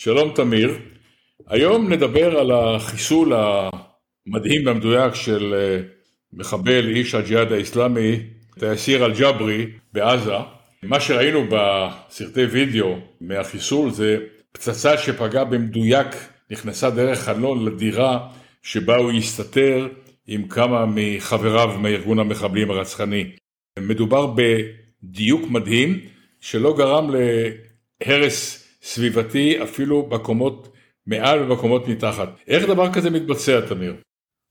שלום תמיר, היום נדבר על החיסול המדהים והמדויק של אה, מחבל איש הג'יהאד האיסלאמי, תייסיר אל-ג'ברי בעזה. מה שראינו בסרטי וידאו מהחיסול זה פצצה שפגעה במדויק, נכנסה דרך חלון לדירה שבה הוא הסתתר עם כמה מחבריו מארגון המחבלים הרצחני. מדובר בדיוק מדהים שלא גרם להרס סביבתי אפילו בקומות מעל ובקומות מתחת. איך דבר כזה מתבצע, תמיר?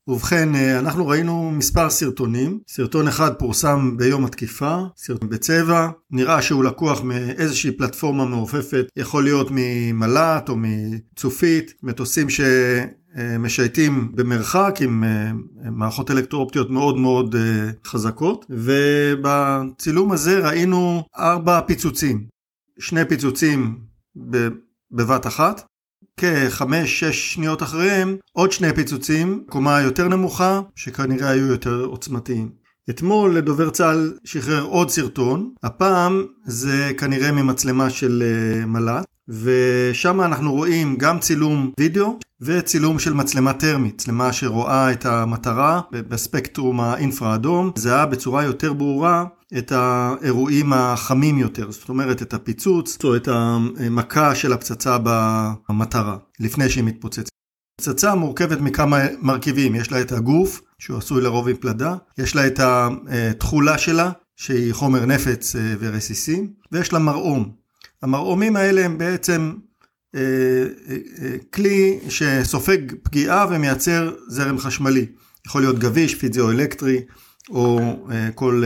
ובכן, אה, אנחנו ראינו מספר סרטונים. סרטון אחד פורסם ביום התקיפה, סרטון בצבע. נראה שהוא לקוח מאיזושהי פלטפורמה מעופפת, יכול להיות ממל"ט או מצופית, מטוסים שמשייטים במרחק עם אה, מערכות אלקטרואופטיות מאוד מאוד אה, חזקות. ובצילום הזה ראינו ארבע פיצוצים. שני פיצוצים בבת אחת. כחמש-שש שניות אחריהם עוד שני פיצוצים, קומה יותר נמוכה, שכנראה היו יותר עוצמתיים. אתמול דובר צה"ל שחרר עוד סרטון, הפעם זה כנראה ממצלמה של אה, מל"ט, ושם אנחנו רואים גם צילום וידאו וצילום של מצלמה טרמית, מצלמה שרואה את המטרה בספקטרום האינפרה אדום, זהה בצורה יותר ברורה את האירועים החמים יותר, זאת אומרת את הפיצוץ או את המכה של הפצצה במטרה, לפני שהיא מתפוצצת. פצצה מורכבת מכמה מרכיבים, יש לה את הגוף, שהוא עשוי לרוב עם פלדה, יש לה את התכולה שלה, שהיא חומר נפץ אה, ורסיסים, ויש לה מרעום. המרעומים האלה הם בעצם אה, אה, כלי שסופג פגיעה ומייצר זרם חשמלי. יכול להיות גביש, פיזיו-אלקטרי, או כל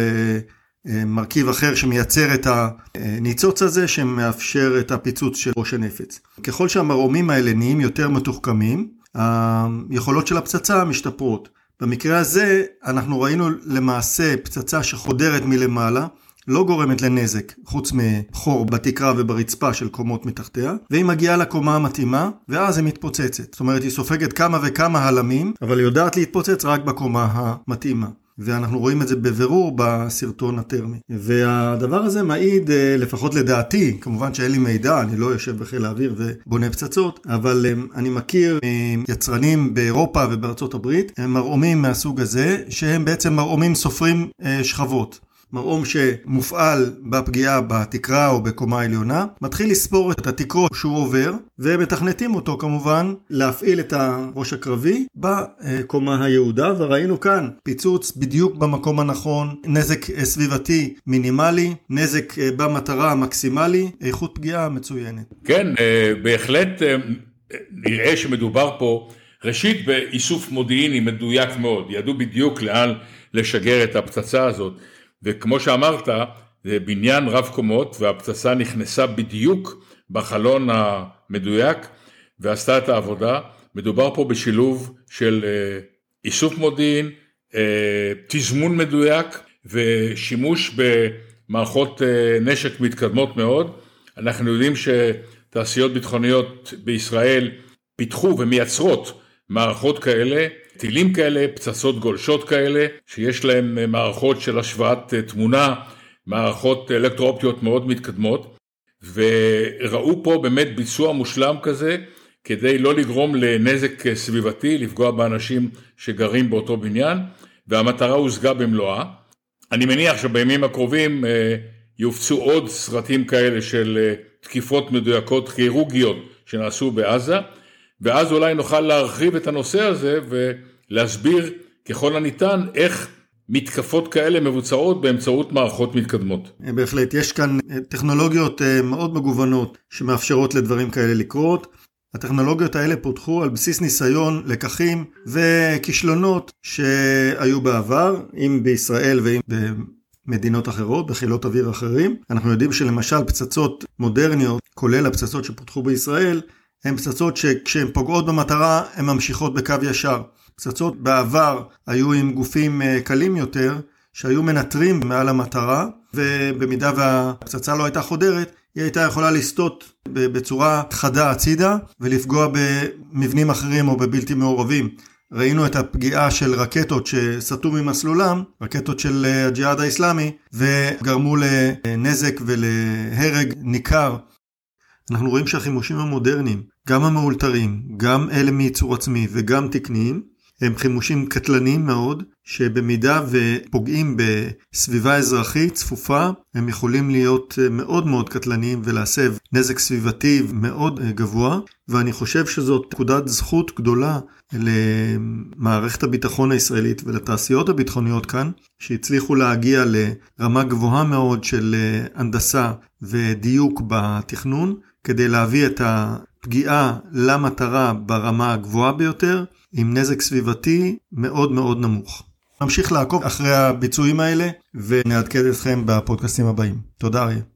מרכיב אחר שמייצר את הניצוץ הזה שמאפשר את הפיצוץ של ראש הנפץ. ככל שהמרעומים האלה נהיים יותר מתוחכמים, היכולות של הפצצה משתפרות. במקרה הזה אנחנו ראינו למעשה פצצה שחודרת מלמעלה, לא גורמת לנזק, חוץ מחור בתקרה וברצפה של קומות מתחתיה, והיא מגיעה לקומה המתאימה, ואז היא מתפוצצת. זאת אומרת, היא סופגת כמה וכמה הלמים, אבל היא יודעת להתפוצץ רק בקומה המתאימה. ואנחנו רואים את זה בבירור בסרטון הטרמי. והדבר הזה מעיד, אה, לפחות לדעתי, כמובן שאין לי מידע, אני לא יושב בחיל האוויר ובונה פצצות, אבל אה, אני מכיר יצרנים באירופה ובארצות הברית, הם מרעומים מהסוג הזה, שהם בעצם מרעומים סופרים אה, שכבות. מרעום שמופעל בפגיעה בתקרה או בקומה עליונה, מתחיל לספור את התקרות שהוא עובר, ומתכנתים אותו כמובן להפעיל את הראש הקרבי בקומה היהודה, וראינו כאן פיצוץ בדיוק במקום הנכון, נזק סביבתי מינימלי, נזק במטרה מקסימלי, איכות פגיעה מצוינת. כן, אה, בהחלט אה, נראה שמדובר פה ראשית באיסוף מודיעיני מדויק מאוד, ידעו בדיוק לאן לשגר את הפצצה הזאת. וכמו שאמרת, זה בניין רב קומות והפצצה נכנסה בדיוק בחלון המדויק ועשתה את העבודה. מדובר פה בשילוב של אה, איסוף מודיעין, אה, תזמון מדויק ושימוש במערכות אה, נשק מתקדמות מאוד. אנחנו יודעים שתעשיות ביטחוניות בישראל פיתחו ומייצרות מערכות כאלה טילים כאלה, פצצות גולשות כאלה, שיש להם אה, מערכות של השוואת אה, תמונה, מערכות אלקטרואופטיות מאוד מתקדמות, וראו פה באמת ביצוע מושלם כזה, כדי לא לגרום לנזק אה, סביבתי, לפגוע באנשים שגרים באותו בניין, והמטרה הושגה במלואה. אני מניח שבימים הקרובים יופצו עוד סרטים כאלה של תקיפות מדויקות כירורגיות שנעשו בעזה, ואז אולי נוכל להרחיב את הנושא הזה ולהסביר ככל הניתן איך מתקפות כאלה מבוצעות באמצעות מערכות מתקדמות. בהחלט, יש כאן טכנולוגיות אה, מאוד מגוונות שמאפשרות לדברים כאלה לקרות. הטכנולוגיות האלה פותחו על בסיס ניסיון, לקחים וכישלונות שהיו בעבר, אם בישראל ואם במדינות אחרות, בחילות אוויר אחרים. אנחנו יודעים שלמשל פצצות מודרניות, כולל הפצצות שפותחו בישראל, הן פצצות שכשהן פוגעות במטרה הן ממשיכות בקו ישר. פצצות בעבר היו עם גופים אה, קלים יותר שהיו מנטרים מעל המטרה ובמידה והפצצה לא הייתה חודרת היא הייתה יכולה לסטות בצורה חדה הצידה ולפגוע במבנים אחרים או בבלתי מעורבים. ראינו את הפגיעה של רקטות שסטו ממסלולם, רקטות של אה, הג'יהאד האיסלאמי, וגרמו לנזק ולהרג ניכר אנחנו רואים שהחימושים המודרניים, גם המאולתרים, גם אלה מייצור עצמי וגם תקניים, הם חימושים קטלניים מאוד, שבמידה ופוגעים בסביבה אזרחית צפופה, הם יכולים להיות מאוד מאוד קטלניים ולהסב נזק סביבתי מאוד גבוה, ואני חושב שזאת נקודת זכות גדולה למערכת הביטחון הישראלית ולתעשיות הביטחוניות כאן, שהצליחו להגיע לרמה גבוהה מאוד של הנדסה ודיוק בתכנון, כדי להביא את הפגיעה למטרה ברמה הגבוהה ביותר, עם נזק סביבתי מאוד מאוד נמוך. נמשיך לעקוב אחרי הביצועים האלה ונעדכן אתכם בפודקאסטים הבאים. תודה אריה.